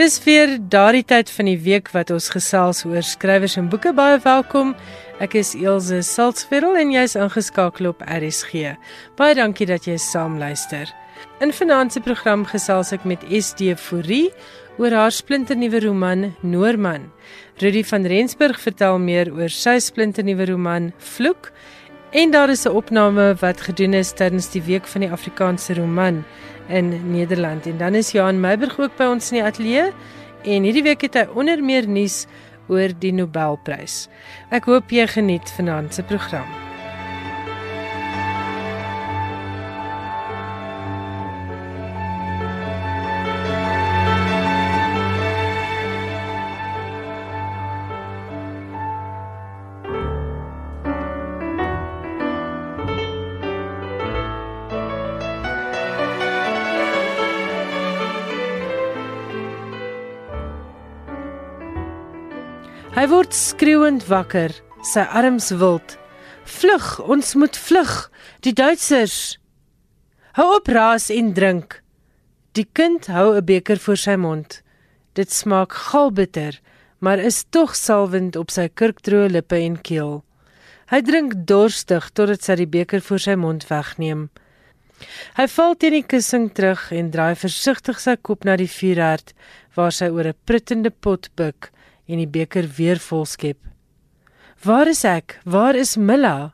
Dis weer daardie tyd van die week wat ons gesels oor skrywers en boeke. Baie welkom. Ek is Elsje Salzveld en jy's ingeskakel op RSG. Baie dankie dat jy saam luister. In vanaand se program gesels ek met SD Fourie oor haar splinternuwe roman Noorman. Rudy van Rensburg vertel meer oor sy splinternuwe roman Vloek. En daar is 'n opname wat gedoen is tydens die week van die Afrikaanse roman in Nederland. En dan is Johan Meiburg ook by ons in die ateljee en hierdie week het hy onder meer nuus oor die Nobelprys. Ek hoop jy geniet vanaand se program. Hy word skreeuend wakker, sy arms wild. Vlug, ons moet vlug. Die Duitsers. Hou op raas en drink. Die kind hou 'n beker voor sy mond. Dit smaak galbitter, maar is tog salwend op sy kurkdroë lippe en keel. Hy drink dorstig totdat sy die beker voor sy mond wegneem. Hy val teen die kussing terug en draai versigtig sy kop na die vuurherd waar sy oor 'n pruttende pot buig en die beker weer vol skep. Waar is ek? Waar is Milla?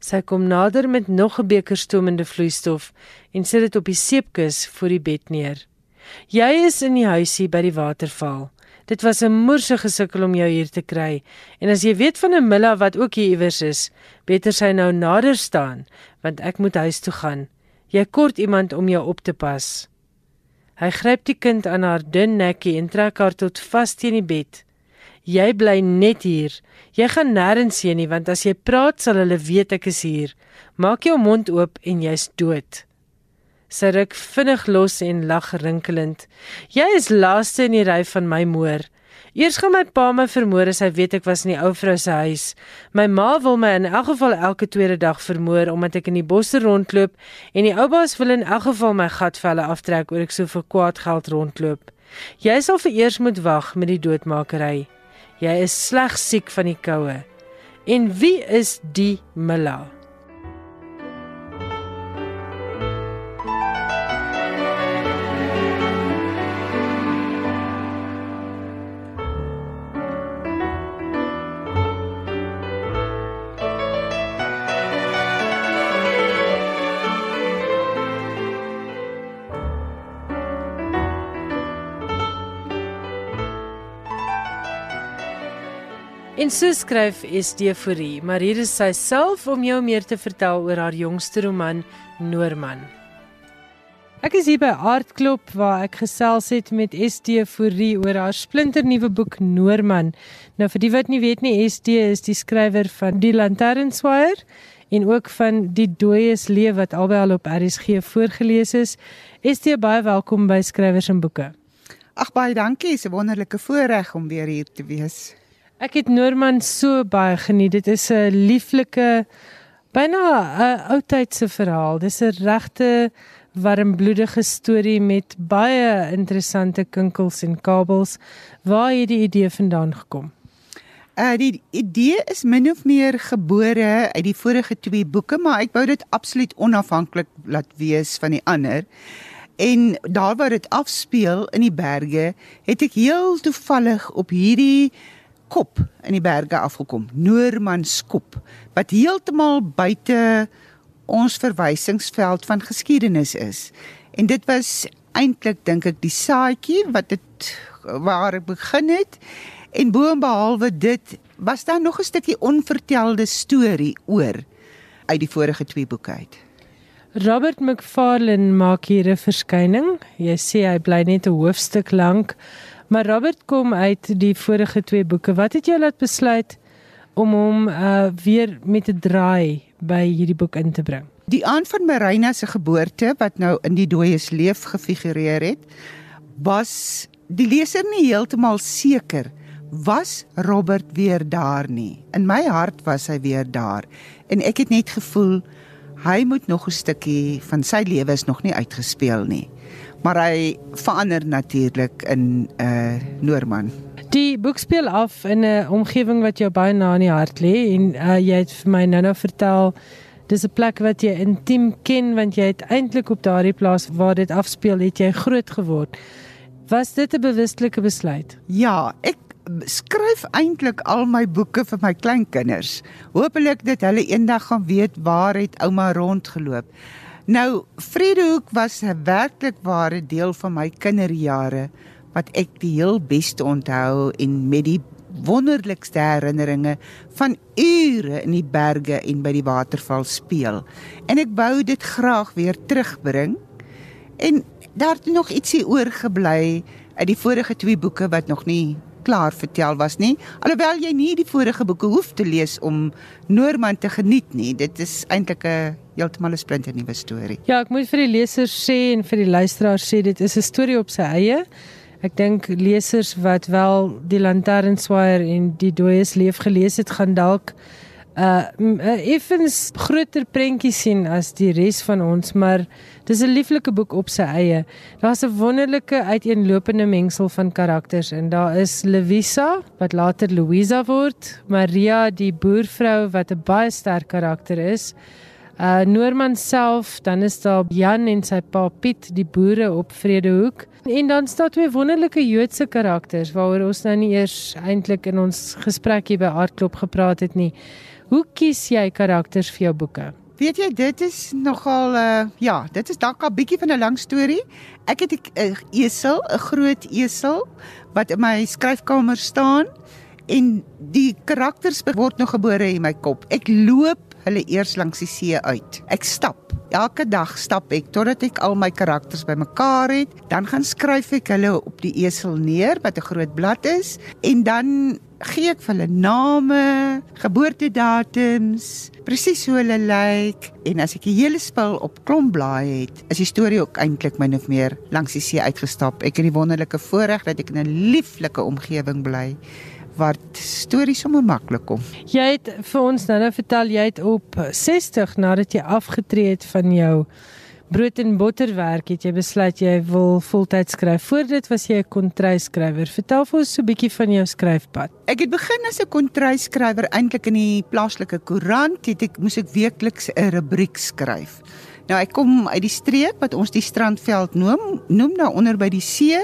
Sy kom nader met nog 'n beker stoomende vloeistof en sit dit op die seepkus voor die bed neer. Jy is in die huisie by die waterval. Dit was 'n moerse gesukkel om jou hier te kry. En as jy weet van 'n Milla wat ook hier iewers is, beter sy nou nader staan, want ek moet huis toe gaan. Jy kort iemand om jou op te pas. Hy gryp die kind aan haar dun nekkie en trek haar tot vas teen die bed. Jy bly net hier. Jy gaan nêrens heen nie want as jy praat sal hulle weet ek is hier. Maak jou mond oop en jy's dood. Sy ruk vinnig los en lag rinkelend. Jy is laaste in die ry van my moer. Eers gaan my pa my vermoor as hy weet ek was in die ou vrou se huis. My ma wil my in elk geval elke tweede dag vermoor omdat ek in die bosse rondloop en die ou baas wil in elk geval my gatvelle aftrek oor ek so vir kwaad geld rondloop. Jy sal vereers moet wag met die doodmakery. Jy is slegs siek van die koue. En wie is die Milla? En so skryf Esteforie, maar hier is sy self om jou meer te vertel oor haar jongste roman Noorman. Ek is hier by Aardklop waar ek gesels het met Esteforie oor haar splinternuwe boek Noorman. Nou vir die wat nie weet nie, Est is die skrywer van Die Lanternswaier en ook van Die Dooies Leef wat albei al op RSG voorgeles is. Estie baie welkom by Skrywers en Boeke. Ag baie dankie, dis 'n wonderlike voorreg om weer hier te wees. Ek het Noorman so baie geniet. Dit is 'n lieflike byna 'n oudtydse verhaal. Dis 'n regte warmbloedige storie met baie interessante kinkels en kabels. Waar het die idee vandaan gekom? Uh die idee is min of meer gebore uit die vorige twee boeke, maar ek wou dit absoluut onafhanklik laat wees van die ander. En daar waar dit afspeel in die berge, het ek heel toevallig op hierdie kop in die berge afgekom, Noormanskop, wat heeltemal buite ons verwysingsveld van geskiedenis is. En dit was eintlik dink ek die saadjie wat dit waar ek begin het. En boonbehalwe dit was daar nog 'n stukkie onvertelde storie oor uit die vorige twee boeke uit. Robert McFarlane maak hier 'n verskyning. Jy sê hy bly net 'n hoofstuk lank. Maar Robert kom uit die vorige twee boeke. Wat het jou laat besluit om hom uh weer met 'n draai by hierdie boek in te bring? Die aand van Marina se geboorte wat nou in die dooies leef gefigureer het, was die leser nie heeltemal seker was Robert weer daar nie. In my hart was hy weer daar en ek het net gevoel hy moet nog 'n stukkie van sy lewe is nog nie uitgespeel nie. Maar hy verander natuurlik in 'n uh, Noorman. Die boek speel af in 'n omgewing wat jou baie na in die hart lê en uh, jy het vir my nou-nou vertel dis 'n plek wat jy intiem ken want jy het eintlik op daardie plaas waar dit afspeel het jy groot geword. Was dit 'n bewustelike besluit? Ja, ek skryf eintlik al my boeke vir my kleinkinders. Hoopelik dat hulle eendag gaan weet waar het ouma rondgeloop. Nou, Vredehoek was 'n werklik ware deel van my kinderjare wat ek die heel beste onthou en met die wonderlikste herinneringe van ure in die berge en by die waterval speel. En ek wou dit graag weer terugbring. En daar het nog ietsie oorgebly uit die vorige twee boeke wat nog nie klaar vertel was nie. Alhoewel jy nie die vorige boeke hoef te lees om Noorman te geniet nie. Dit is eintlik 'n heeltemal 'n splinter nuwe storie. Ja, ek moet vir die lesers sê en vir die luisteraars sê dit is 'n storie op sy eie. Ek dink lesers wat wel die Lanternswaaier en die Dooies leef gelees het, gaan dalk 'n uh, effens groter prentjie sien as die res van ons, maar dis 'n lieflike boek op sy eie. Daar's 'n wonderlike uiteenlopende mengsel van karakters en daar is Lewisa wat later Louisa word, Maria die boervrou wat 'n baie sterk karakter is. Uh Noorman self, dan is daar Jan en sy pa Piet, die boere op Vredehoek. En dan staan twee wonderlike Joodse karakters waaroor ons nou nie eers eintlik in ons gesprek hier by Aardklop gepraat het nie. Hoe kies jy karakters vir jou boeke? Weet jy, dit is nogal uh ja, dit is dalk 'n bietjie van 'n lang storie. Ek het 'n esel, 'n groot esel wat in my skryfkamer staan en die karakters word nog gebore in my kop. Ek loop hulle eers langs die see uit. Ek stap. Elke dag stap ek totdat ek al my karakters bymekaar het. Dan gaan skryf ek hulle op die esel neer wat 'n groot blad is en dan gee ek vir hulle name, geboortedatums, presies hoe hulle lyk en as ek die hele spul op klompblaai het, is die storie ook eintlik min of meer langs die see uitgestap. Ek het die wonderlike voorreg dat ek in 'n lieflike omgewing bly waar stories sommer maklik kom. Jy het vir ons nou nou vertel jy het op 60 nadat jy afgetree het van jou brood en botter werk het jy besluit jy wil voltyds skryf. Voor dit was jy 'n kontryskrywer. Vertel vir ons so 'n bietjie van jou skryfpad. Ek het begin as 'n kontryskrywer eintlik in die plaaslike koerant. Het ek moes ek weekliks 'n rubriek skryf. Nou ek kom uit die streek wat ons die Strandveld noem, noem nou onder by die see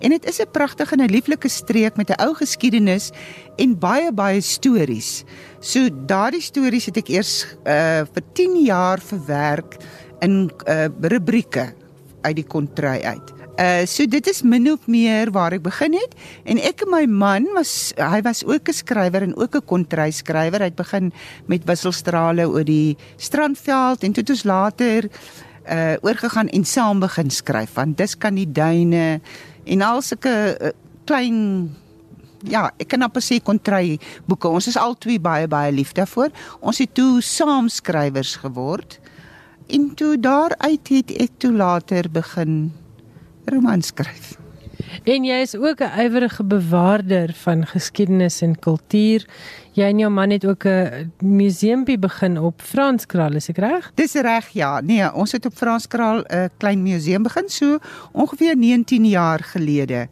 en dit is 'n pragtige en 'n lieflike streek met 'n ou geskiedenis en baie baie stories. So daardie stories het ek eers uh vir 10 jaar verwerk in uh, rubrieke uit die kontry uit. Uh so dit is min of meer waar ek begin het en ek en my man was hy was ook 'n skrywer en ook 'n kontry skrywer. Hy het begin met wisselstrale oor die strandveld en toe het ons later uh oorgegaan en saam begin skryf want dis kan die duine en al sulke uh, klein Ja, ek kan amper sê kontry boeke. Ons is al twee baie baie lief daarvoor. Ons het toe saam skrywers geword. En toe daaruit het ek toe later begin romans skryf. En jy is ook 'n ywerige bewaarder van geskiedenis en kultuur. Jy en jou man het ook 'n museumpie begin op Franskraal, is ek reg? Dis reg, ja. Nee, ons het op Franskraal 'n klein museum begin so ongeveer 19 jaar gelede.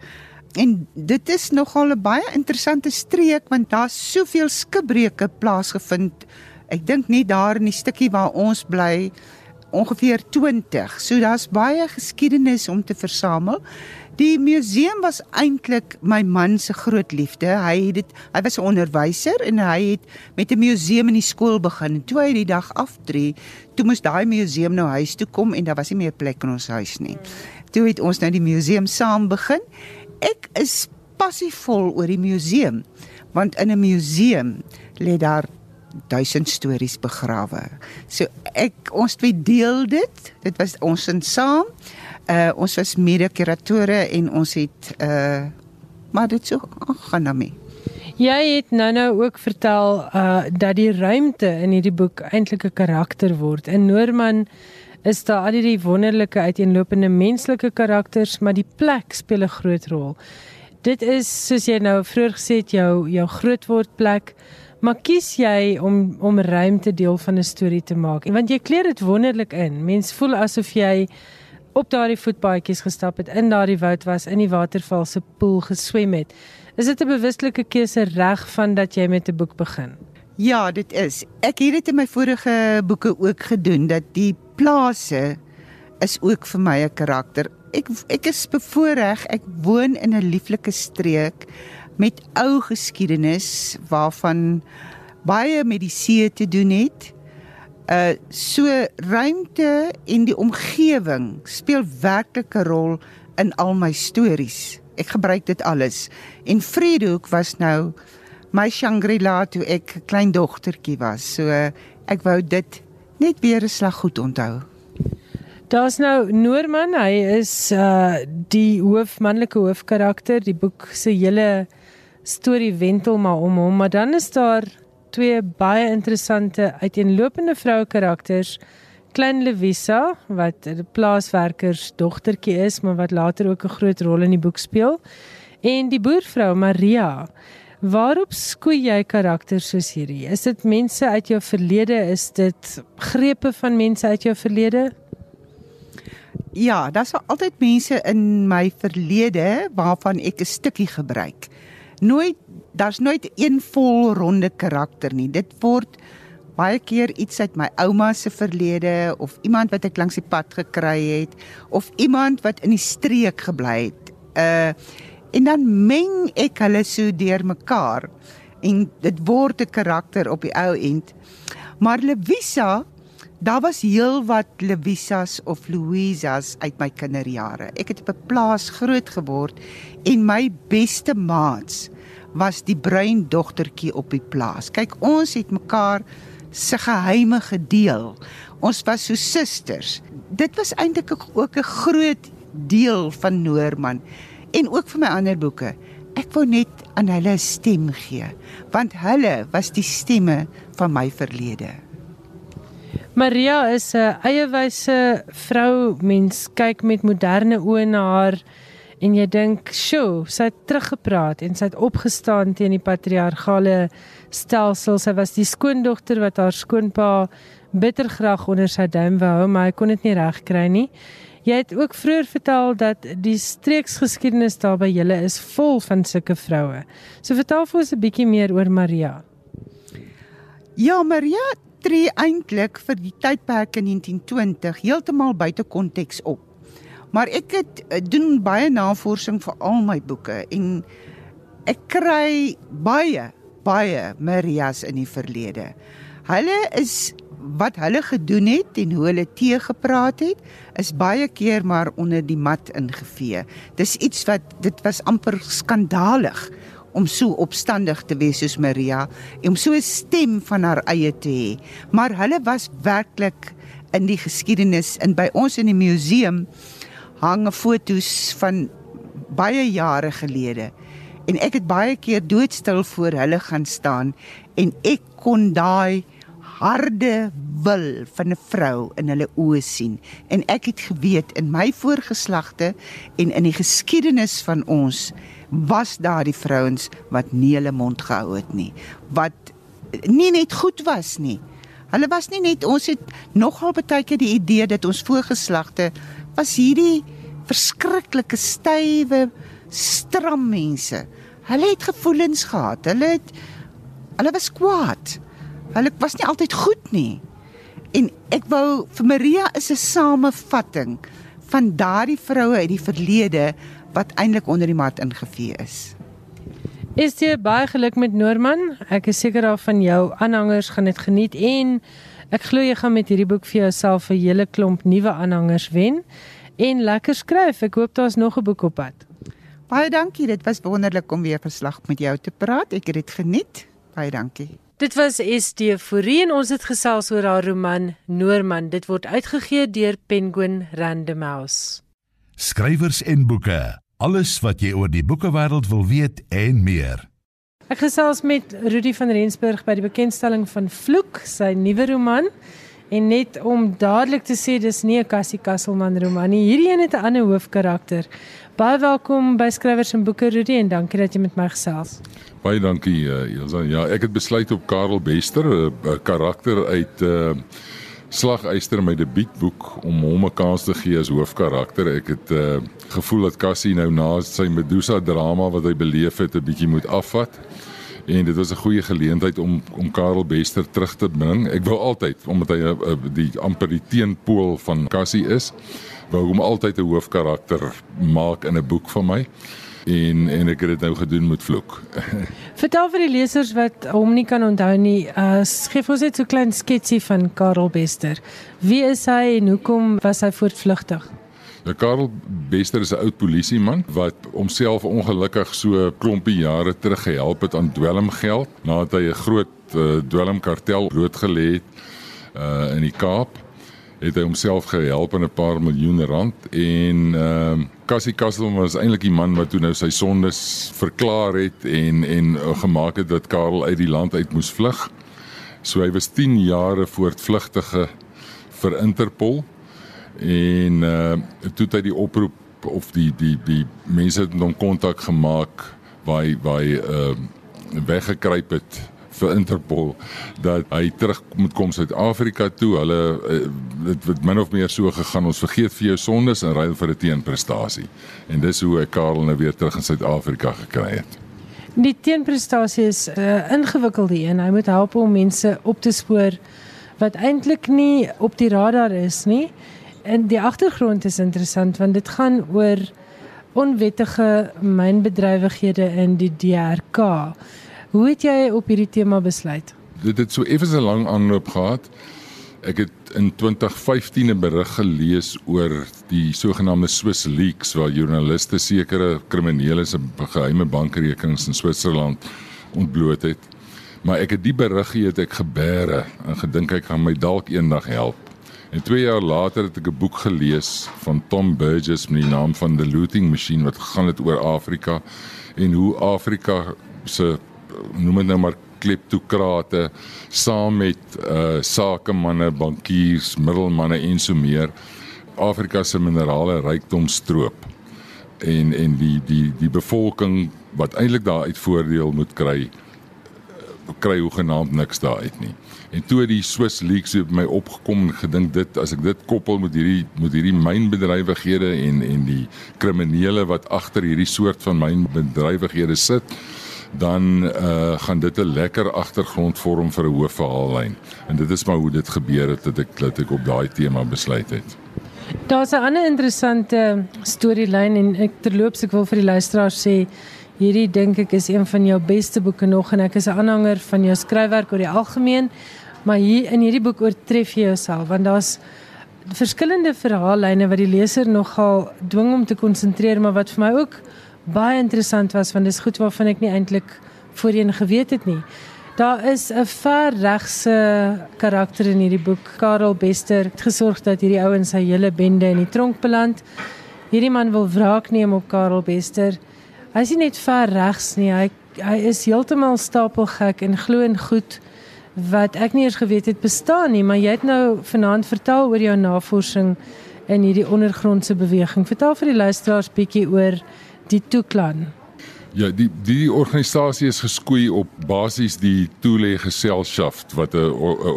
En dit is nogal 'n baie interessante streek want daar's soveel skipbreuke plaasgevind. Ek dink nie daar in die stukkie waar ons bly ongeveer 20. So daar's baie geskiedenis om te versamel. Die museum was eintlik my man se groot liefde. Hy het dit hy was 'n onderwyser en hy het met 'n museum in die skool begin. Toe hy die dag aftree, toe moes daai museum nou huis toe kom en daar was nie meer plek in ons huis nie. Toe het ons nou die museum saam begin. Ek is passievol oor die museum want in 'n museum lê daar duisend stories begrawe. So ek ons twee deel dit. Dit was ons in saam. Uh ons was mede-kuratore en ons het uh maar dit so gaan daarmee. Jy het nou-nou ook vertel uh dat die ruimte in hierdie boek eintlik 'n karakter word. In Noorman is daar al die wonderlike uiteenlopende menslike karakters, maar die plek speel 'n groot rol. Dit is soos jy nou vroeër gesê het jou jou grootword plek. Maar kies jy om om ruimte deel van 'n storie te maak? Want jy kleer dit wonderlik in. Mens voel asof jy op daardie voetpaadjies gestap het, in daardie woud was, in die waterval se poel geswem het. Is dit 'n bewuslike keuse reg van dat jy met 'n boek begin? Ja, dit is. Ek het dit in my vorige boeke ook gedoen dat die plase is ook vir my 'n karakter. Ek ek is bevoorreg. Ek woon in 'n lieflike streek met ou geskiedenis waarvan baie met die see te doen het. Uh so ruimte en die omgewing speel werklik 'n rol in al my stories. Ek gebruik dit alles. En Vredehoek was nou my Shangri-La toe ek 'n klein dogtertjie was. So ek wou dit net weer 'n slag goed onthou. Daar's nou Noorman, hy is uh die hoof manlike hoofkarakter. Die boek se hele storie wentel maar om hom, maar dan is daar twee baie interessante uiteenlopende vroue karakters. Klein Levisa wat 'n plaaswerkers dogtertjie is, maar wat later ook 'n groot rol in die boek speel, en die boervrou Maria. Waarop skoei jy karakters soos hierdie? Is dit mense uit jou verlede? Is dit grepe van mense uit jou verlede? Ja, daar's altyd mense in my verlede waarvan ek 'n stukkie gebruik. Nooit daar's nooit een vol ronde karakter nie. Dit word baie keer iets uit my ouma se verlede of iemand wat ek langs die pad gekry het of iemand wat in die streek gebly het. Uh en dan meng ek hulle so deurmekaar en dit word 'n karakter op die ou end. Maar Lewisa, daar was heel wat Lewisas of Louisas uit my kinderjare. Ek het op 'n plaas groot geword en my beste maats was die bruin dogtertjie op die plaas. Kyk, ons het mekaar se geheime gedeel. Ons was so susters. Dit was eintlik ook 'n groot deel van Noorman en ook vir my ander boeke. Ek wou net aan hulle stem gee, want hulle was die stemme van my verlede. Maria is 'n eiewyse vrou. Mens kyk met moderne oë na haar en jy dink, "Sjoe, sy het teruggepraat en sy het opgestaan teen die patriargale stelsel. Sy was die skoondogter wat haar skoonpa bittergraag onder sy duim wou hou, maar hy kon dit nie regkry nie." Jy het ook vroeër vertel dat die streeksgeskiedenis daar by julle is vol van sulke vroue. So vertel vir ons 'n bietjie meer oor Maria. Ja, Maria tree eintlik vir die tydperk in 1920 heeltemal buite konteks op. Maar ek het eh, doen baie navorsing vir al my boeke en ek kry baie baie Marias in die verlede. Hulle is wat hulle gedoen het en hoe hulle teë gepraat het, is baie keer maar onder die mat ingevee. Dis iets wat dit was amper skandalig om so opstandig te wees soos Maria en om so 'n stem van haar eie te hê. Maar hulle was werklik in die geskiedenis en by ons in die museum hang foto's van baie jare gelede. En ek het baie keer doodstil voor hulle gaan staan en ek kon daai harde wil van 'n vrou in hulle oë sien en ek het geweet in my voorgeslagte en in die geskiedenis van ons was daar die vrouens wat nie hulle mond gehou het nie wat nie net goed was nie. Hulle was nie net ons het nogal baie keer die idee dat ons voorgeslagte was hierdie verskriklike stywe stram mense. Hulle het gevoelens gehad. Hulle het hulle was kwaad. Hulle was nie altyd goed nie. En ek wou vir Maria is 'n samevatting van daardie vroue uit die verlede wat eintlik onder die mat ingevee is. Is jy baie geluk met Noorman? Ek is seker daar van jou aanhangers gaan dit geniet en ek glo jy gaan met hierdie boek vir jouself 'n hele klomp nuwe aanhangers wen en lekker skryf. Ek hoop daar's nog 'n boek op pad. Baie dankie. Dit was wonderlik om weer verslag met jou te praat. Ek het dit geniet. Baie dankie. Dit was SD Fourie en ons het gesels oor haar roman Noorman. Dit word uitgegee deur Penguin Random House. Skrywers en boeke. Alles wat jy oor die boekewêreld wil weet en meer. Ek gesels met Rudy van Rensburg by die bekendstelling van Vloek, sy nuwe roman. En net om dadelik te sê dis nie 'n Cassie Kasselman roman nie. Hierdie een het 'n ander hoofkarakter. Baie welkom by Skrywers en Boeke Rudy en dankie dat jy met my gesels. Baie dankie uh, Elsa. Ja, ek het besluit op Karel Bester, 'n uh, karakter uit uh Slagyster my debuutboek om hom 'n kans te gee as hoofkarakter. Ek het uh gevoel dat Cassie nou na sy Medusa drama wat hy beleef het 'n bietjie moet afvat. En dit was 'n goeie geleentheid om om Karel Bester terug te bring. Ek wou altyd omdat hy uh, die amper die teenpool van Cassie is, wou hom altyd 'n hoofkarakter maak in 'n boek van my en en ek het dit nou gedoen met vloek. Vertel vir die lesers wat hom nie kan onthou nie, uh skryf ons net so 'n klein sketsie van Karel Bester. Wie is hy en hoekom was hy voortvlugtig? Ja, Karel Bester is 'n oud polisieman wat homself ongelukkig so klompie jare terug gehelp het aan dwelmgeld nadat hy 'n groot uh, dwelmkartel blootgelê het uh in die Kaap het hy homself gehelp in 'n paar miljoen rand en ehm uh, Cassie Castleman was eintlik die man wat toe nou sy sondes verklaar het en en uh, gemaak het dat Karel uit die land uit moes vlug. So hy was 10 jare voortvlugtige vir Interpol en uh toe hy die oproep of die die die mense het hom kontak gemaak waar hy waar hy uh weggekruip het vir Interpol dat hy terug moet kom Suid-Afrika toe. Hulle eh, dit het min of meer so gegaan. Ons vergeet vir jou sondes en ruil vir 'n teenprestasie. En dis hoe ek Karel nou weer terug in Suid-Afrika gekry het. Die teenprestasie is 'n uh, ingewikkelde een. Hy moet help om mense op te spoor wat eintlik nie op die radar is nie. En die agtergrond is interessant want dit gaan oor onwettige mynbedrywighede in die DRK. Hoe het jy op hierdie tema besluit? Dit het so effens 'n lang aanloop gehad. Ek het in 2015 'n berig gelees oor die sogenaamde Swiss leaks waar joernaliste sekere kriminele se geheime bankrekenings in Switserland ontbloot het. Maar ek het die berig gehad ek gebeere en gedink ek gaan my dalk eendag help. En 2 jaar later het ek 'n boek gelees van Tom Burgess met die naam van The Looting Machine wat gegaan het oor Afrika en hoe Afrika se noem dit nou maar kleptokrate saam met uh sakemanne, bankiers, middelmanne en so meer Afrika se minerale rykdom stroop. En en die die die bevolking wat eintlik daaruit voordeel moet kry kry hoegenaamd niks daaruit nie. En toe die Swiss leaks het my opgekom en gedink dit as ek dit koppel met hierdie met hierdie mynbedrywighede en en die kriminele wat agter hierdie soort van mynbedrywighede sit, dan uh, gaan dit 'n lekker agtergrond vorm vir 'n hoofverhaallyn. En dit is maar hoe dit gebeur het dat ek dat ek op daai tema besluit het. Daar's 'n ander interessante storielyn en ek terloops ek wil vir die luisteraars sê hierdie dink ek is een van jou beste boeke nog en ek is 'n aanhanger van jou skryfwerk oor die algemeen, maar hier in hierdie boek oortref jy jouself want daar's verskillende verhaallyne wat die leser nogal dwing om te konsentreer maar wat vir my ook baie interessant was want dis goed waarvan ek nie eintlik voorheen geweet het nie. Daar is 'n ver regse karakter in hierdie boek. Karel Bester het gesorg dat hierdie ou en sy hele bende in die tronk beland. Hierdie man wil wraak neem op Karel Bester. Hy is nie net ver regs nie, hy hy is heeltemal stapelgek en glo in goed wat ek nie eens geweet het bestaan nie, maar jy het nou vanaand vertel oor jou navorsing in hierdie ondergrondse beweging. Vertel vir die luisteraars bietjie oor die Toeklan. Ja, die die organisasie is geskoei op basies die Thule Gesellschaft wat 'n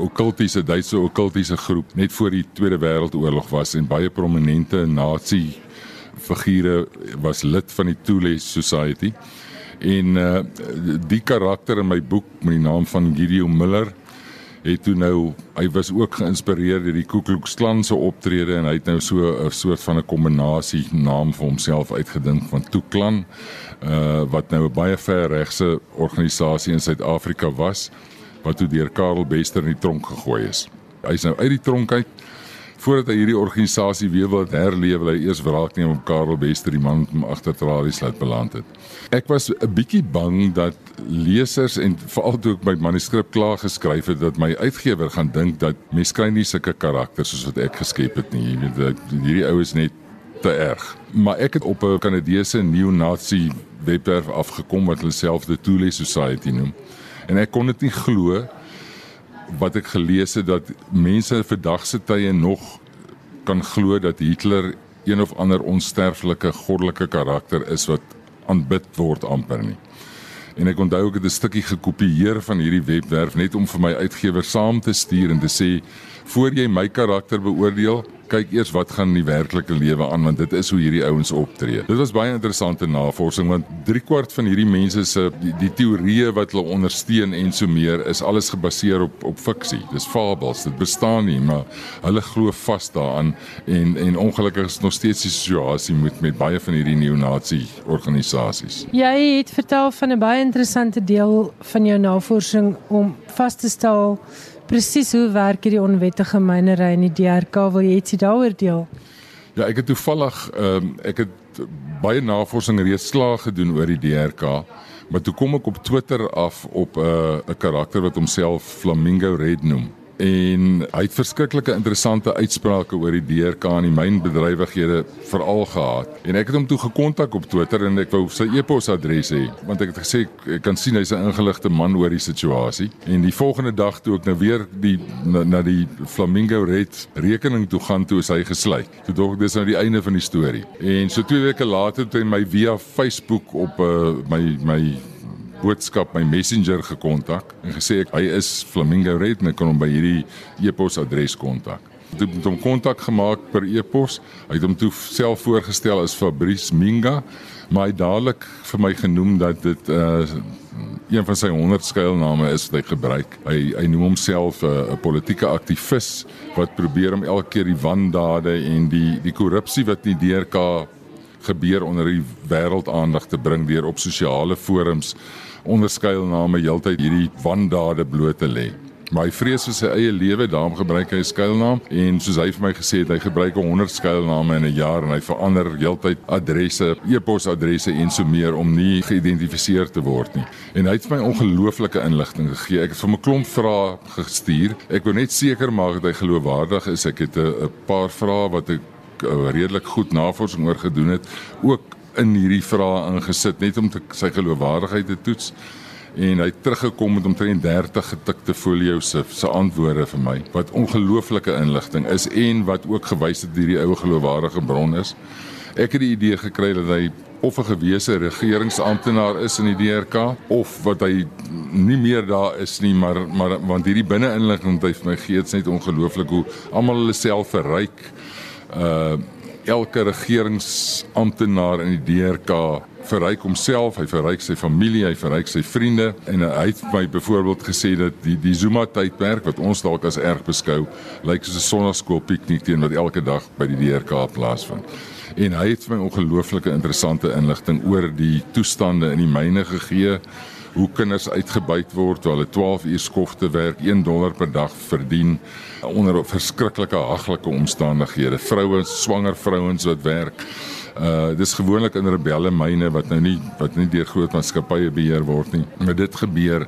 okkultiese Duitse okkultiese groep net voor die Tweede Wêreldoorlog was en baie prominente nasie figure was lid van die Thule Society. En uh die karakter in my boek met die naam van Gideon Miller het toe nou hy was ook geïnspireer deur die Ku Klux Klan se optrede en hy het nou so 'n soort van 'n kombinasie naam vir homself uitgedink van Tuklan uh wat nou 'n baie ver regse organisasie in Suid-Afrika was wat toe deur Karel Bester in die tronk gegooi is. Hy's nou uit die tronk uit voordat hy hierdie organisasie weer wil herleef, wil hy eers wraak neem op Karel Bester, die man wat agter tralies laat beland het. Ek was 'n bietjie bang dat lesers en veral toe ek my manuskrip klaar geskryf het dat my uitgewer gaan dink dat mense kry nie sulke karakters soos wat ek geskep het nie. Jy weet hierdie ou is net te erg. Maar ek het op 'n Kanadese neo-nazi webwerf afgekom wat hulle self the Thule Society noem. En ek kon dit nie glo wat ek gelees het dat mense vandag se tye nog kan glo dat Hitler een of ander onsterflike goddelike karakter is wat aanbid word amper nie. en ek onthou ek het 'n stukkie gekopieer van hierdie webwerf net om vir my uitgewer saam te stuur en te sê voor jy my karakter beoordeel, kyk eers wat gaan in die werklike lewe aan want dit is hoe hierdie ouens optree. Dit was baie interessante navorsing want 3 kwart van hierdie mense se die, die teorieë wat hulle ondersteun en so meer is alles gebaseer op op fiksie. Dis fabels, dit bestaan nie, maar hulle glo vas daaraan en en ongelukkig is nog steeds die situasie met met baie van hierdie neonazi organisasies. Jy het vertel van 'n baie interessante deel van jou navorsing om vas te stel presies hoe werk hierdie onwettige mynery in die DRK? Wil jy ietsie daaroor deel? Ja, ek het toevallig ehm um, ek het baie navorsing reeds slaag gedoen oor die DRK. Maar toe kom ek op Twitter af op 'n uh, 'n karakter wat homself Flamingo Red noem en hy het verskriklike interessante uitsprake oor die DRK en die mynbedrywighede veral gehad. En ek het hom toe gekontak op Twitter en ek wou sy e-posadres hê want ek het gesê ek kan sien hy's 'n ingeligte man oor die situasie. En die volgende dag toe ek nou weer die na, na die Flamingo Red rekening toe gaan toe is hy gesluit. Toe ek dis nou die einde van die storie. En so 2 weke later het hy my via Facebook op uh, my my boodskap my messenger gekontak en gesê ek, hy is Flamingo Red en ek kan hom by hierdie e-posadres kontak. Ek het hom kontak gemaak per e-pos. Hy het hom toe self voorgestel as Fabrice Minga, maar hy dadelik vir my genoem dat dit uh een van sy 100 skuilname is wat hy gebruik. Hy hy noem homself 'n uh, politieke aktivis wat probeer om elke keer die wandade en die die korrupsie wat in die DRK gebeur onder die wêreld aandag te bring deur op sosiale forums onder skuilname heeltyd hierdie wandade bloot te lê. Maar hy vrees vir sy eie lewe, daarom gebruik hy 'n skuilnaam en soos hy vir my gesê het, hy gebruik 100 skuilname in 'n jaar en hy verander heeltyd adresse, e-posadresse en so meer om nie geïdentifiseer te word nie. En hy het my ongelooflike inligting gegee. Ek het vir 'n klomp vrae gestuur. Ek wou net seker maak dat hy geloofwaardig is. Ek het 'n paar vrae wat ek uh, redelik goed navorsing oor gedoen het, ook in hierdie vrae ingesit net om te, sy geloofwaardigheid te toets en hy het teruggekom met omtrent 30 getikte folio's se se antwoorde vir my wat ongelooflike inligting is en wat ook gewys het hierdie ou geloofwaardige bron is. Ek het die idee gekry dat hy of 'n gewese regeringsamptenaar is in die DRK of wat hy nie meer daar is nie maar maar want hierdie binne-inligting wat hy vir my gee is net ongelooflik hoe almal hulle self verryk. Uh elke regeringsamptenaar in die DRK verryk homself, hy verryk sy familie, hy verryk sy vriende en hy het my byvoorbeeld gesê dat die die Zuma tydperk wat ons dalk as erg beskou, lyk soos 'n sonnaskool piknik teen wat elke dag by die DRK plaasvind. En hy het my ongelooflike interessante inligting oor die toestande in die myne gegee hoe kinders uitgebuit word terwyl hulle 12 uur skofte werk, 1 dollar per dag verdien onder verskriklike haglike omstandighede. Vroue, swanger vrouens wat werk. Uh dis gewoonlik in rebelle myne wat nou nie wat nie deur groot maatskappye beheer word nie. Maar dit gebeur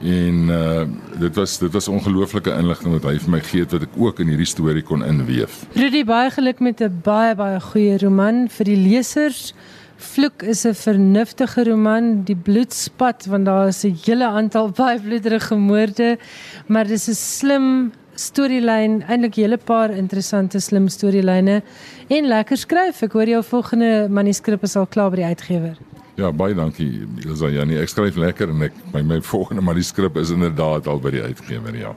en uh dit was dit was ongelooflike inligting wat hy vir my gee wat ek ook in hierdie storie kon inweef. Rudy baie geluk met 'n baie baie goeie roman vir die lesers. Vloek is 'n vernuftige roman, die bloedspat want daar is 'n hele aantal baie bloederige moorde, maar dis 'n slim storielyn, eintlik 'n hele paar interessante slim storielyne en lekker skryf. Ek hoor jou volgende manuskrip is al klaar by die uitgewer. Ja, baie dankie. Elsa Janie, ek skryf lekker en ek my my volgende manuskrip is inderdaad al by die uitgewer, ja.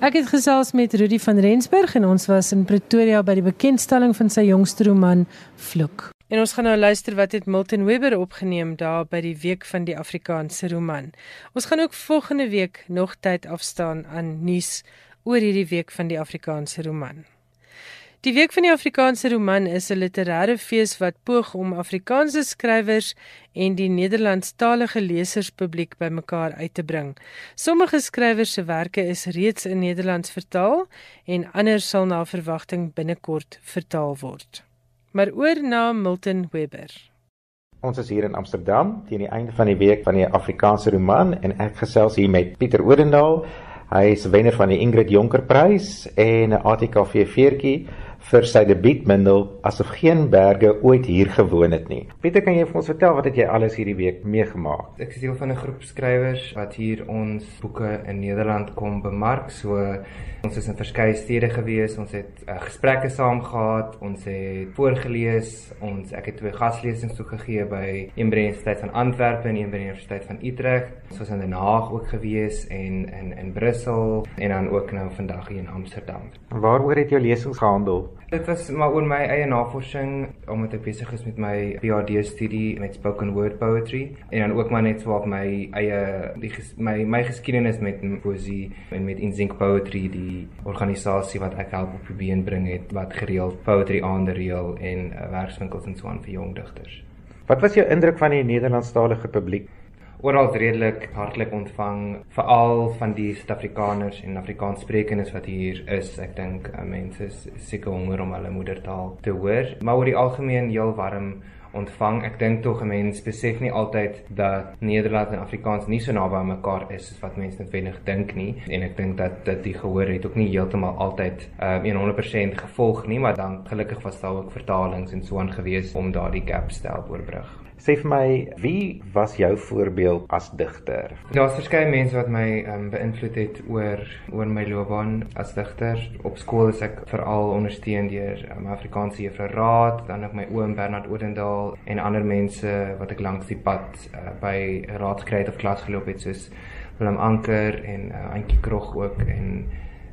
Ek het gesels met Rudy van Rensburg en ons was in Pretoria by die bekendstelling van sy jongste roman Vloek. En ons gaan nou luister wat het Milton Webber opgeneem daar by die week van die Afrikaanse roman. Ons gaan ook volgende week nog tyd afstaan aan nuus oor hierdie week van die Afrikaanse roman. Die week van die Afrikaanse roman is 'n literêre fees wat poog om Afrikaanse skrywers en die Nederlandstalige leserspubliek bymekaar uit te bring. Sommige skrywers se werke is reeds in Nederlands vertaal en ander sal na verwagting binnekort vertaal word. Maar oor na Milton Webber. Ons is hier in Amsterdam teen die einde van die week van die Afrikaanse roman en ek gesels hier met Pieter Odendaal. Hy is wenner van die Ingrid Jonker Prys en 'n ATKV veertjie vir sy debuutbundel Asof geen berge ooit hier gewoon het nie. Pieter, kan jy vir ons vertel wat het jy alles hierdie week meegemaak? Ek is deel van 'n groep skrywers wat hier ons boeke in Nederland kom bemark. So ons is in verskeie stede gewees. Ons het uh, gesprekke saam gehad. Ons het voorgeles. Ons ek het twee gaslesings toe gegee by een by die Universiteit van Antwerpen en een by die Universiteit van Utrecht. Ons was in Den Haag ook gewees en in in Brussel en dan ook nou vandag hier in Amsterdam. Waaroor het jou lesings gehandel? Dit was maar oor my eie navorsing omdat ek besig is met my PhD studie met spoken word poetry en dan ook maar net so op my eie die my my geskiedenis met poesie en met Inzink Poetry die organisasie wat ek help op die been bring het wat gereeld poetry aanreël en uh, werkswinkels en so aan vir jong digters. Wat was jou indruk van die Nederlandstalige publiek? Oral redelik hartlik ontvang veral van die Suid-Afrikaners en Afrikaanssprekendes wat hier is. Ek dink uh, mense is seker honger om hulle moedertaal te hoor, maar oor die algemeen heel warm ontvang. Ek dink tog 'n mens besef nie altyd dat Nederland en Afrikaans nie so naby aan mekaar is as wat mense noodwendig dink nie en ek dink dat dit die gehoor het ook nie heeltemal altyd uh, 100% gevolg nie, maar dan gelukkig was daar ook vertalings en so aan gewees om daardie gap te help oorbrug. Sê vir my, wie was jou voorbeeld as digter? Daar's verskeie mense wat my um, beïnvloed het oor oor my loopbaan as digter. Op skool is ek veral ondersteun deur um, Afrikaanse juffrou Raad, dan ook my oom Bernard Odendaal en ander mense wat ek langs die pad uh, by Raad gekry het of klas geloop het soos Willem Anker en uh, Antjie Krog ook en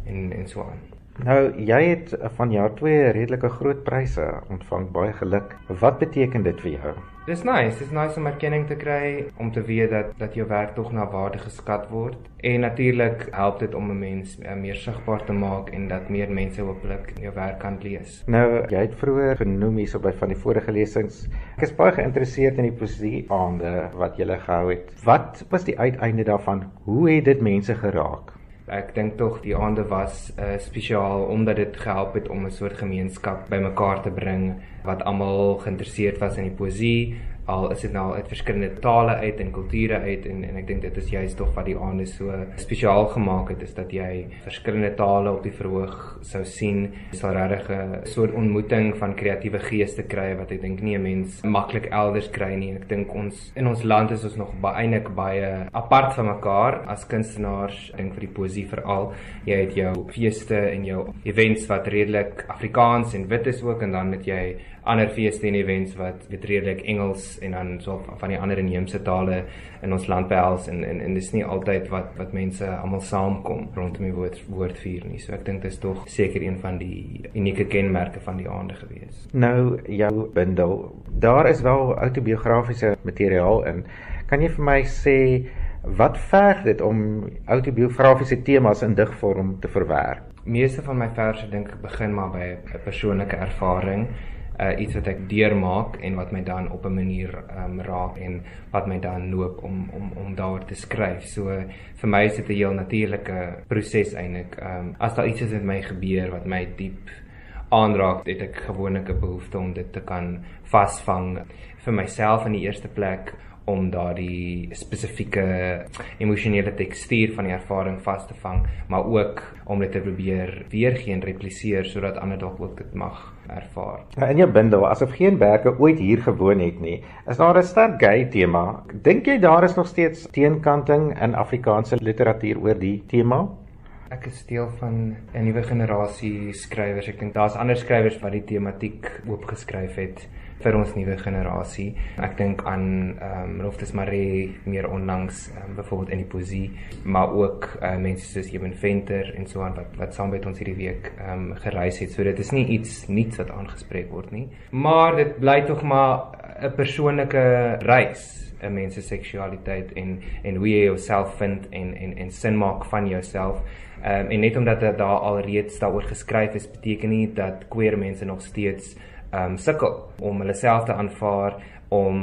en en so aan. Nou, jy het van jaar 2 redelike groot pryse ontvang. Baie geluk. Wat beteken dit vir jou? Dis nice, dis nice om erkenning te kry om te weet dat dat jou werk tog na waarde geskat word. En natuurlik help dit om 'n mens uh, meer sigbaar te maak en dat meer mense hopelik jou werk kan lees. Nou, jy het vroeër genoem hierso by van die vorige lesings. Ek is baie geïnteresseerd in die poesie aande wat jy gehou het. Wat was die uiteinde daarvan? Hoe het dit mense geraak? Ek dink tog die aande was uh, spesiaal omdat dit gehelp het om 'n soort gemeenskap bymekaar te bring wat almal geïnteresseerd was in die poesie al is dit nou uit verskillende tale uit en kulture uit en en ek dink dit is juist tog wat die aande so spesiaal gemaak het is dat jy verskillende tale op die verhoog sou sien. Sal regtig 'n soort ontmoeting van kreatiewe geeste kry wat ek dink nie 'n mens maklik elders kry nie. Ek dink ons in ons land is ons nog baie eintlik baie apart van mekaar as kunstenaars. Ek dink vir die poesie veral jy het jou feeste en jou events wat redelik Afrikaans en wit is ook en dan het jy ander feeste en events wat weet redelik Engels en dan so van die ander inheemse tale in ons land behels en en, en dis nie altyd wat wat mense almal saamkom rondom die woord woordvuur nie. So ek dink dit is tog seker een van die unieke kenmerke van die aande gewees. Nou jou bundel, daar is wel autobiografiese materiaal in. Kan jy vir my sê wat verg dit om autobiografiese temas in digvorm te verwerk? Meeste van my verse dink ek begin maar by 'n persoonlike ervaring uh, iets wat ek deurmaak en wat my dan op 'n manier um, raak en wat my dan loop om om om daaroor te skryf. So vir my is dit 'n heel natuurlike proses eintlik. Um, as daar iets is met my gebeur wat my diep aanraak, het ek gewoonlik 'n behoefte om dit te kan vasvang vir myself in die eerste plek om daardie spesifieke emosionele tekstuur van die ervaring vas te vang, maar ook om dit te probeer weergee en repliseer sodat ander dalk ook dit mag ervaar. Nou in jou bundel, asof geen berge ooit hier gewoon het nie, is daar 'n sterk gay tema. Dink jy daar is nog steeds teenkanting in Afrikaanse literatuur oor die tema? Ek is deel van 'n nuwe generasie skrywers. Ek dink daar's ander skrywers wat die tematiek oopgeskryf het vir ons nuwe generasie. Ek dink aan ehm um, Loftus Marie meer onlangs um, byvoorbeeld in die poesie, maar ook uh, mense soos Eben Venter en so aan wat wat saam met ons hierdie week ehm um, gereis het. So dit is nie iets nuuts wat aangespreek word nie, maar dit bly tog maar 'n persoonlike reis 'n mens se seksualiteit en en hoe jy jouself vind en en en sin maak van jouself. Ehm um, en net omdat daar al reeds daaroor geskryf is, beteken nie dat queer mense nog steeds um sukkel om hulle self te aanvaar om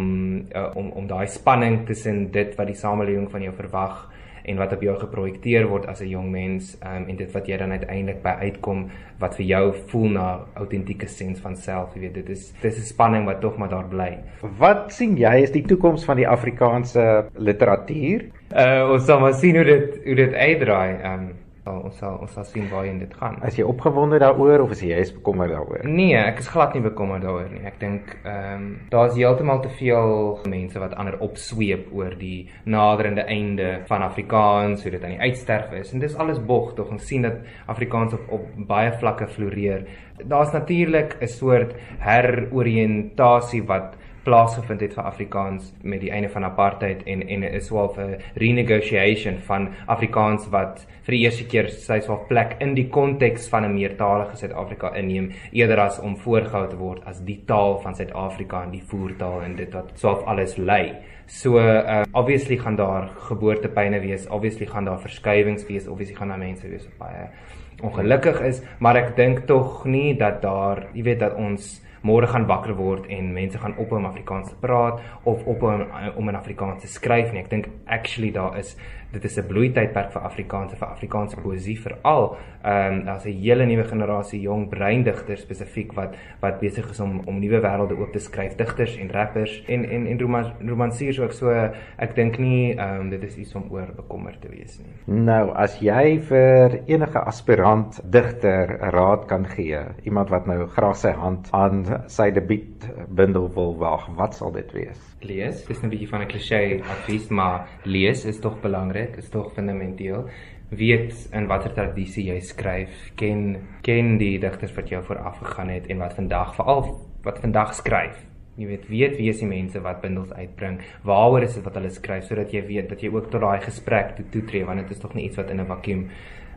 uh, om om daai spanning tussen dit wat die samelewing van jou verwag en wat op jou geprojekteer word as 'n jong mens um, en dit wat jy dan uiteindelik by uitkom wat vir jou voel na autentieke sens van self. Jy weet dit is dis 'n spanning wat tog maar daar bly. Wat sien jy is die toekoms van die Afrikaanse literatuur? Uh ons sal maar sien hoe dit hoe dit uitdraai um Ons sal ons sal sien waarheen dit gaan. As jy opgewonde daaroor of is jy is bekommerd daaroor? Nee, ek is glad nie bekommerd daaroor nie. Ek dink ehm um, daar's heeltemal te veel mense wat ander opsweep oor die naderende einde van Afrikaans, hoe dit aan die uitsterf is. En dis alles bog, tog ons sien dat Afrikaans op op baie vlakke floreer. Daar's natuurlik 'n soort heroriëntasie wat plaasgevind het vir Afrikaans met die einde van apartheid en en is wel 'n renegotiation van Afrikaans wat vir die eerste keer sy swaar plek in die konteks van 'n meertalige Suid-Afrika inneem eerder as om voorgehou te word as die taal van Suid-Afrika en die voertaal en dit wat swaar alles lei. So uh, obviously gaan daar geboortepyne wees, obviously gaan daar verskywings wees, obviously gaan daar mense wees wat baie ongelukkig is, maar ek dink tog nie dat daar, jy weet dat ons môre gaan wakker word en mense gaan ophou om Afrikaans te praat of ophou om, om in Afrikaans te skryf nie. Ek dink actually daar is dit is 'n bloeitydperk vir Afrikaanse vir Afrikaanse poësie veral. Ehm um, daar's 'n hele nuwe generasie jong breindigters spesifiek wat wat besig is om om nuwe wêrelde oop te skryf, digters en rappers en en en romans romansiers ook so ek dink nie ehm um, dit is iets om oor bekommerd te wees nie. Nou, as jy vir enige aspirant digter raad kan gee, iemand wat nou graag sy hand aan sy debuut bundel wil wag, wat sal dit wees? Lees. Dis 'n bietjie van 'n klise advies, maar lees is tog belangrik, is tog fundamenteel. Weet in watter tradisie jy skryf, ken ken die digters wat jou vooraf gegaan het en wat vandag veral wat vandag skryf. Jy weet, weet wie is die mense wat bundels uitbring? Waaroor is dit wat hulle skryf sodat jy weet dat jy ook tot daai gesprek toe toetree want dit is tog nie iets wat in 'n vakuum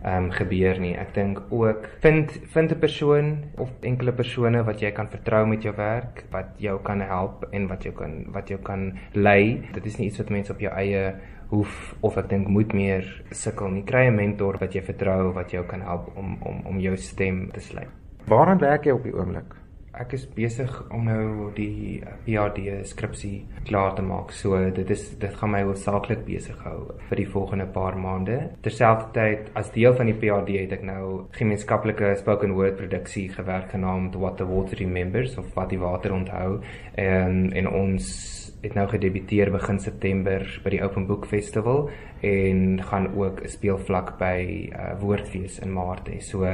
um, gebeur nie. Ek dink ook vind vind 'n persoon of enkele persone wat jy kan vertrou met jou werk, wat jou kan help en wat jou kan wat jou kan lei. Dit is nie iets wat mense op jou eie hoef of ek dink moet meer sukkel nie. Kry 'n mentor wat jy vertrou wat jou kan help om om om jou stem te sluit. Waaraan werk jy op die oomblik? Ek is besig om nou die PhD skripsie klaar te maak. So dit is dit gaan my hoofsaaklik besig hou vir die volgende paar maande. Terselfdertyd as deel van die PhD het ek nou gemeenskaplike spoken word produksie gewerk genaamd What the Water Remembers of wat die water onthou en en ons het nou gedebuteer begin September by die Open Book Festival en gaan ook 'n speelvlak by uh, Woordfees in Maart hê. So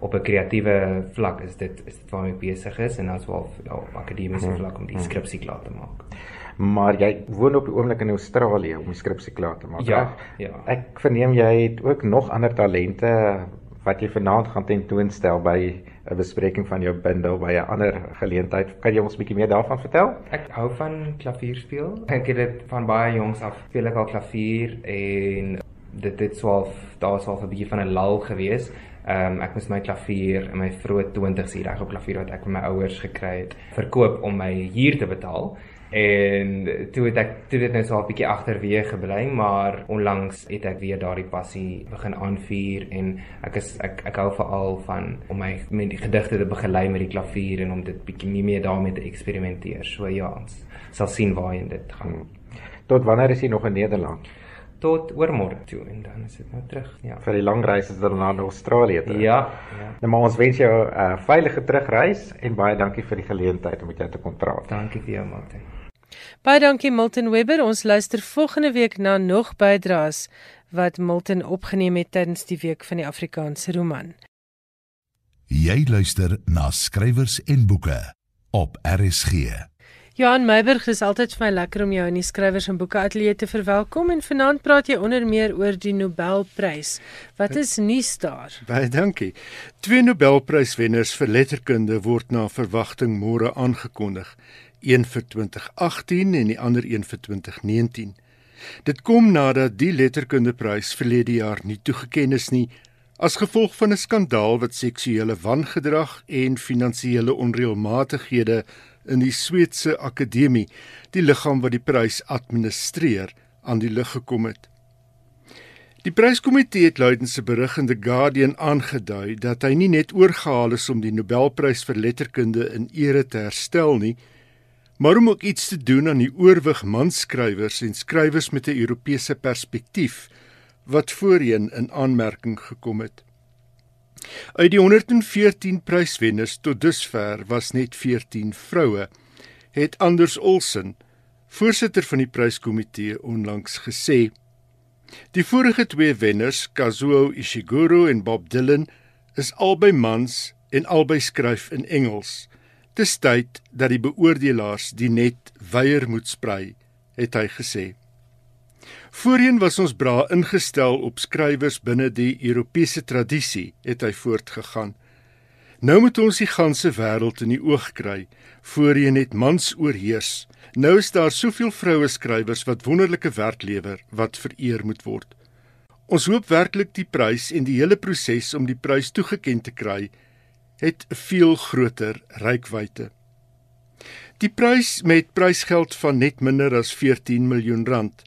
op 'n kreatiewe vlak is dit is dit waarmee ek besig is en dan wel ja, op akademiese hmm. vlak om die hmm. skripsie klaar te maak. Maar jy woon op die oomblik in Australië om die skripsie klaar te maak. Ja, ja. Ek verneem jy het ook nog ander talente wat jy vanaand gaan tentoonstel by 'n bespreking van jou bundel by 'n ander geleentheid. Kan jy ons 'n bietjie meer daarvan vertel? Ek hou van klavier speel. Ek het dit van baie jongs af speel ek al klavier en dit het swaalf daar was al 'n bietjie van 'n lal gewees. Ehm um, ek moes my klavier in my vroeë 20's hier reg op klavier wat ek van my ouers gekry het, verkoop om my huur te betaal. En toe het ek toe dit net so 'n bietjie agterweë gebly, maar onlangs het ek weer daardie passie begin aanvuur en ek is ek ek hou veral van om my met die gedigte te begelei met die klavier en om dit bietjie meer daarmee te eksperimenteer. So ja, ons sal sien waarheen dit gaan. Tot wanneer is jy nog in Nederland? Tot oormôre toe en dan is dit nou terug. Ja. Vir die lang reis is dit dan na Australië toe. Ja, ja. Nou maar ons wens jou 'n uh, veilige terugreis en baie dankie vir die geleentheid om met jou te kon praat. Dankie vir jou, Martin. Baie dankie Milton Webber. Ons luister volgende week na nog bydraes wat Milton opgeneem het tydens die week van die Afrikaanse roman. Jy luister na skrywers en boeke op RSG. Johan Meiburg, dit is altyd vir my lekker om jou in die skrywers en boeke ateljee te verwelkom en vanaand praat jy onder meer oor die Nobelprys. Wat is nuus daar? Baie dankie. Twee Nobelpryswenners vir letterkunde word na verwagting môre aangekondig een vir 2018 en die ander een vir 2019. Dit kom nadat die letterkundeprys verlede jaar nie toegeken is nie as gevolg van 'n skandaal wat seksuele wangedrag en finansiële onreëlmatighede in die Sweedse Akademie, die liggaam wat die prys administreer, aan die lig gekom het. Die pryskomitee het luidens se berig in The Guardian aangedui dat hy nie net oorgehaal is om die Nobelprys vir letterkunde in ere te herstel nie, maar om ook iets te doen aan die oorwig manskrywers en skrywers met 'n Europese perspektief wat voorheen in aanmerking gekom het. Uit die 114 pryswenners tot dusver was net 14 vroue, het Anders Olsen, voorsitter van die pryskomitee onlangs gesê. Die vorige twee wenners, Kazuo Ishiguro en Bob Dylan, is albei mans en albei skryf in Engels. Dis tyd dat die beoordelaars die net weier moet sprei, het hy gesê. Voorheen was ons bra ingestel op skrywers binne die Europese tradisie, het hy voortgegaan. Nou moet ons die ganse wêreld in die oog kry. Voorheen het mans oorheers. Nou is daar soveel vroue skrywers wat wonderlike werk lewer wat vereer moet word. Ons hoop werklik die prys en die hele proses om die prys toegekend te kry het 'n veel groter rykwyte. Die prys met prysgeld van net minder as 14 miljoen rand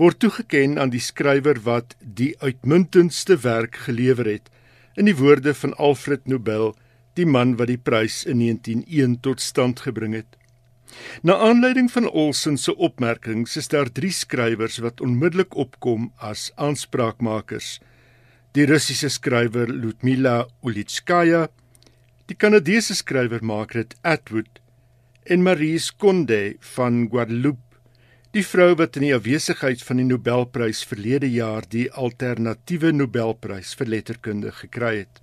word toegeken aan die skrywer wat die uitmuntendste werk gelewer het in die woorde van Alfred Nobel, die man wat die prys in 1901 tot stand gebring het. Na aanleiding van Olsen se opmerkings is daar drie skrywers wat onmiddellik opkom as aanspraakmakers. Die Russiese skrywer Ludmila Ulitskaya, Die Kanadese skrywer Margaret Atwood en Marie Konde van Guadeloupe, die vrou wat in die afwesigheid van die Nobelprys verlede jaar die alternatiewe Nobelprys vir letterkunde gekry het.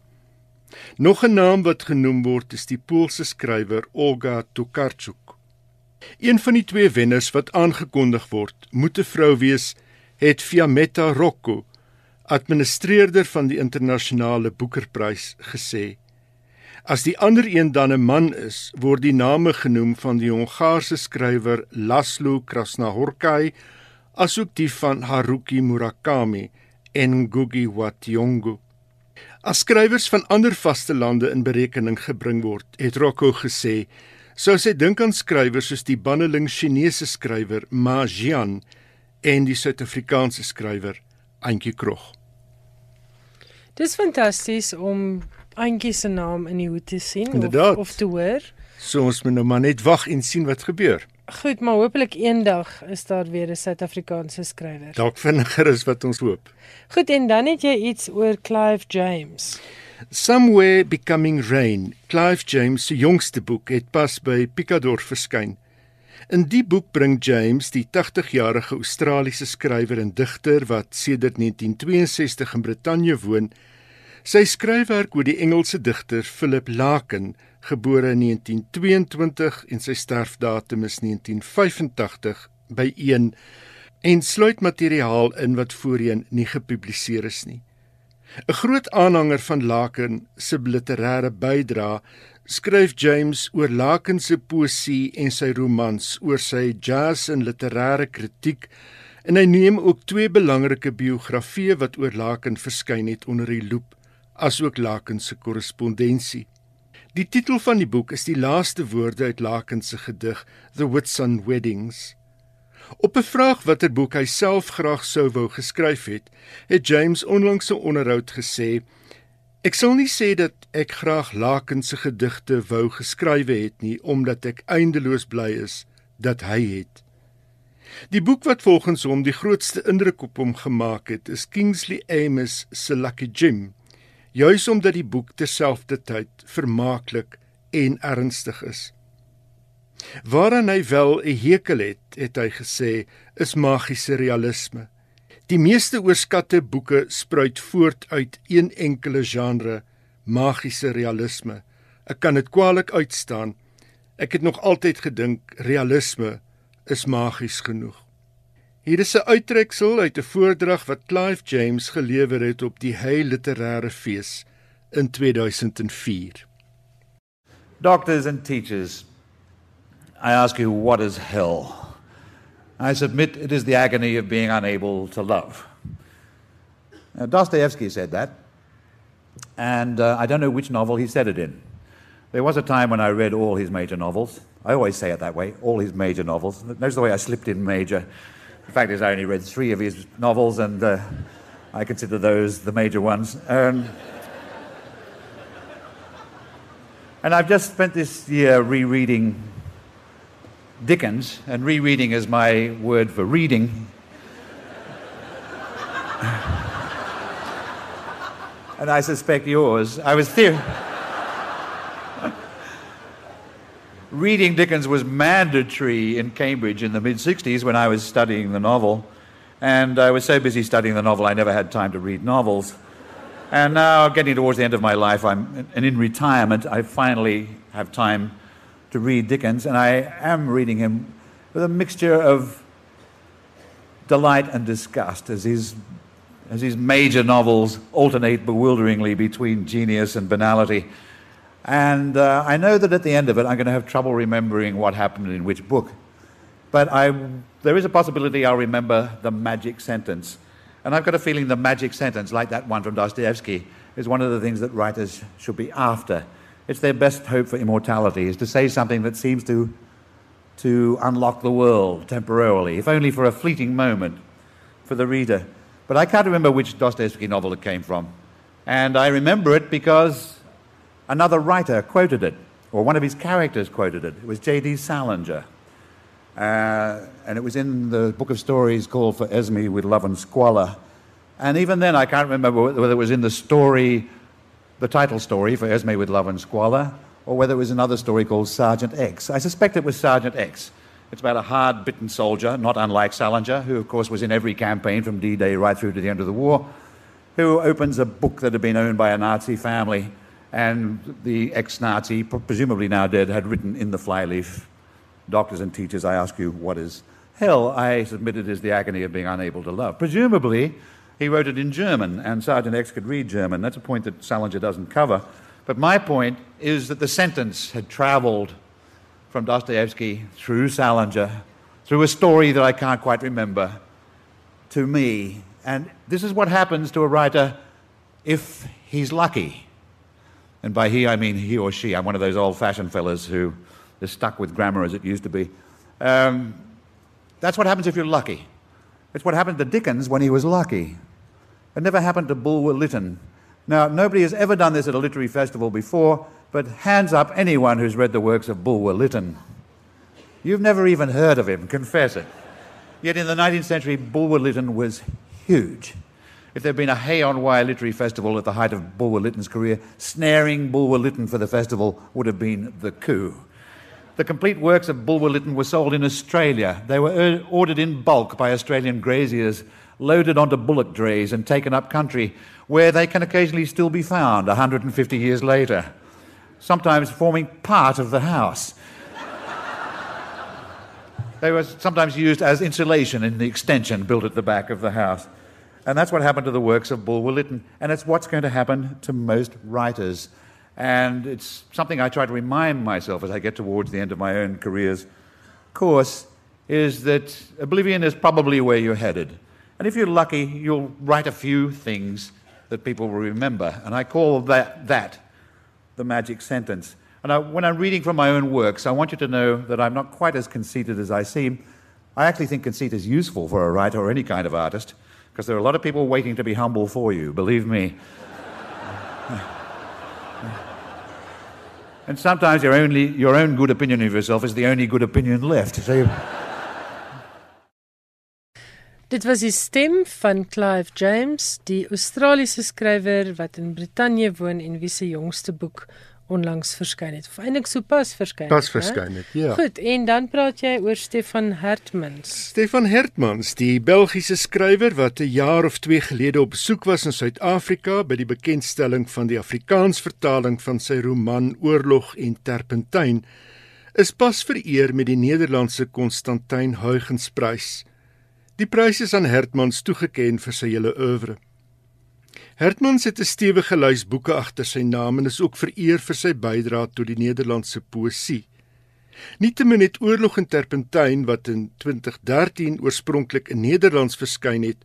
Nog 'n naam wat genoem word is die Poolse skrywer Olga Tokarczuk. Een van die twee wenners wat aangekondig word, moet 'n vrou wees, het Fiametta Rocco, administreerder van die internasionale boekerprys gesê. As die ander een dan 'n man is, word die name genoem van die Hongaarse skrywer Laszlo Krasnahorkai, asook die van Haruki Murakami en Ngugi wa Thiong'o. As skrywers van ander vaste lande in berekening gebring word, het Rocco gesê, sou sy dink aan skrywers soos die banneling Chinese skrywer Ma Jian en die Suid-Afrikaanse skrywer Antjie Krog. Dis fantasties om Antjie se naam in die hoed te sien Inderdaad. of of te hoor. So ons moet nou maar net wag en sien wat gebeur. Goed, maar hopelik eendag is daar weer 'n Suid-Afrikaanse skrywer. Dalk vinniger is wat ons hoop. Goed, en dan het jy iets oor Clive James. Somewhere Becoming Rain, Clive James se jongste boek het pas by Picador verskyn. In die boek bring James, die 80-jarige Australiese skrywer en digter wat sedert 1962 in Brittanje woon, sy skryfwerk oor die Engelse digter Philip Larkin, gebore in 1922 en sy sterfdatum is 1985, byeen en sluit materiaal in wat voorheen nie gepubliseer is nie. 'n Groot aanhanger van Larkin se literêre bydrae, skryf James oor Larkin se poësie en sy romans, oor sy jazz en literêre kritiek en hy neem ook twee belangrike biografieë wat oor Larkin verskyn het onder die loep, asook Larkin se korrespondensie. Die titel van die boek is die laaste woorde uit Larkin se gedig The Whitsun Weddings. Op 'n vraag watter boek hy self graag sou wou geskryf het, het James onlangs 'n onderhoud gesê: "Ek sal nie sê dat ek graag Larkin se gedigte wou geskrywe het nie, omdat ek eindeloos bly is dat hy het." Die boek wat volgens hom die grootste indruk op hom gemaak het, is Kingsley Amis se Lucky Jim, juis omdat die boek terselfdertyd vermaaklik en ernstig is. Waaraan hy wel 'n hekel het, het hy gesê, is magiese realisme. Die meeste oorskatte boeke spruit voort uit een enkele genre, magiese realisme. Ek kan dit kwaliek uitstaan. Ek het nog altyd gedink realisme is magies genoeg. Hier is 'n uittreksel uit 'n voordrag wat Clive James gelewer het op die Hay Literêre Fees in 2004. Doctors and teachers, I ask you, what is hell? I submit it is the agony of being unable to love. Now, Dostoevsky said that, and uh, I don't know which novel he said it in. There was a time when I read all his major novels. I always say it that way, all his major novels. Notice the way I slipped in major. The fact is, I only read three of his novels, and uh, I consider those the major ones. Um, and I've just spent this year rereading Dickens, and rereading is my word for reading. and I suspect yours. I was theory. Reading Dickens was mandatory in Cambridge in the mid 60s when I was studying the novel. And I was so busy studying the novel, I never had time to read novels. And now, getting towards the end of my life, I'm, and in retirement, I finally have time to read Dickens, and I am reading him with a mixture of delight and disgust as his, as his major novels alternate bewilderingly between genius and banality. And uh, I know that at the end of it, I'm going to have trouble remembering what happened in which book. But I, there is a possibility I'll remember the magic sentence. And I've got a feeling the magic sentence, like that one from Dostoevsky, is one of the things that writers should be after. It's their best hope for immortality, is to say something that seems to, to unlock the world temporarily, if only for a fleeting moment for the reader. But I can't remember which Dostoevsky novel it came from. And I remember it because Another writer quoted it, or one of his characters quoted it. It was J.D. Salinger. Uh, and it was in the book of stories called For Esme with Love and Squalor. And even then, I can't remember whether it was in the story, the title story for Esme with Love and Squalor, or whether it was another story called Sergeant X. I suspect it was Sergeant X. It's about a hard bitten soldier, not unlike Salinger, who, of course, was in every campaign from D Day right through to the end of the war, who opens a book that had been owned by a Nazi family and the ex Nazi, presumably now dead, had written in the flyleaf Doctors and teachers, I ask you, what is hell? I submit it is the agony of being unable to love. Presumably, he wrote it in German, and Sergeant X could read German. That's a point that Salinger doesn't cover. But my point is that the sentence had traveled from Dostoevsky through Salinger, through a story that I can't quite remember, to me. And this is what happens to a writer if he's lucky. And by he, I mean he or she. I'm one of those old fashioned fellas who is stuck with grammar as it used to be. Um, that's what happens if you're lucky. It's what happened to Dickens when he was lucky. It never happened to Bulwer Lytton. Now, nobody has ever done this at a literary festival before, but hands up anyone who's read the works of Bulwer Lytton. You've never even heard of him, confess it. Yet in the 19th century, Bulwer Lytton was huge. If there had been a Hay on Wye literary festival at the height of Bulwer Lytton's career, snaring Bulwer Lytton for the festival would have been the coup. The complete works of Bulwer Lytton were sold in Australia. They were ordered in bulk by Australian graziers, loaded onto bullock drays, and taken up country, where they can occasionally still be found 150 years later, sometimes forming part of the house. they were sometimes used as insulation in the extension built at the back of the house. And that's what happened to the works of Bulwer Lytton. And it's what's going to happen to most writers. And it's something I try to remind myself as I get towards the end of my own career's course is that oblivion is probably where you're headed. And if you're lucky, you'll write a few things that people will remember. And I call that, that the magic sentence. And I, when I'm reading from my own works, I want you to know that I'm not quite as conceited as I seem. I actually think conceit is useful for a writer or any kind of artist because there are a lot of people waiting to be humble for you, believe me. and sometimes your, only, your own good opinion of yourself is the only good opinion left. So Dit was die stem van Clive James, die Australiese skrywer wat in Brittanje woon en wie se jongste boek onlangs verskyn het. Of eintlik sopas verskyn. Pas verskyn het, ja. Goed, en dan praat jy oor Stefan Hertmans. Stefan Hertmans, die Belgiese skrywer wat 'n jaar of 2 gelede op besoek was in Suid-Afrika by die bekendstelling van die Afrikaans vertaling van sy roman Oorlog en Terpentyn, is pas vereer met die Nederlandse Constantyn Huygensprys. Die prys is aan Hertmans toegekend vir sy hele oeuvre. Hertmans het 'n stewige lys boeke agter sy naam en is ook vereer vir sy bydrae tot die Nederlandse poësie. Nietemin het Oorlog en Terpentyn wat in 2013 oorspronklik in Nederlands verskyn het,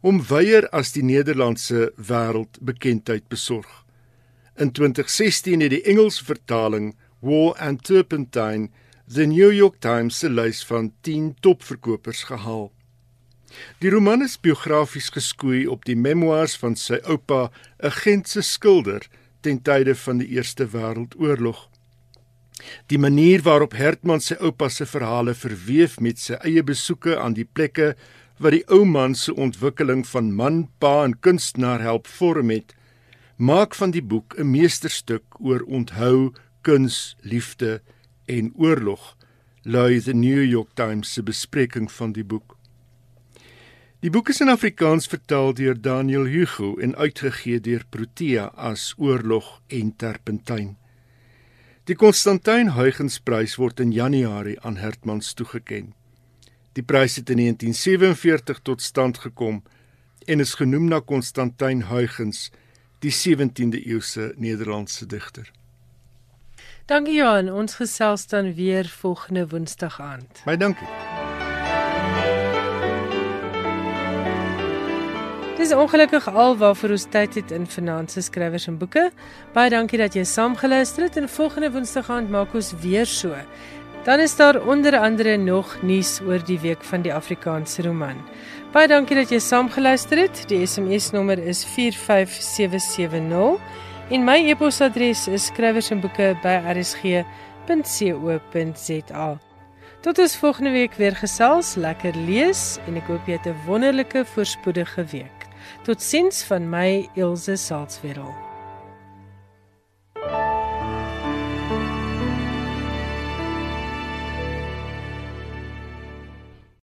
hom weier as die Nederlandse wêreld bekendheid besorg. In 2016 het die Engelse vertaling War and Terpentine the New York Times se lys van 10 topverkopers gehaal. Die roman is biografies geskoei op die memoirs van sy oupa, 'n Gentse skilder ten tye van die Eerste Wêreldoorlog. Die manier waarop Hertman sy oupa se verhale verweef met sy eie besoeke aan die plekke wat die ou man se ontwikkeling van man, pa en kunstenaar help vorm het, maak van die boek 'n meesterstuk oor onthou, kuns, liefde en oorlog, lui the New York Times se bespreking van die boek. Die boek is in Afrikaans vertaal deur Daniel Hugo en uitgegee deur Protea as Oorlog en Terpentyn. Die Constantyn Huygens Prys word in Januarie aan Hertmans toegekend. Die prys het in 1947 tot stand gekom en is genoem na Constantyn Huygens, die 17de eeuse Nederlandse digter. Dankie Johan, ons gesels dan weer volgende Woensdag aand. Baie dankie. Dis ongelukkig al waarvoor ons tyd het in finansies skrywers en boeke. Baie dankie dat jy saamgeluister het en volgende Woensdag aand maak ons weer so. Dan is daar onder andere nog nuus oor die week van die Afrikaanse roman. Baie dankie dat jy saamgeluister het. Die SMS nommer is 45770 en my e-posadres is skrywersenboeke@rsg.co.za. Tot ons volgende week weer gesels, lekker lees en ek hoop jy het 'n wonderlike voorspoedige week. Totsiens van my Elsje Salzwetel.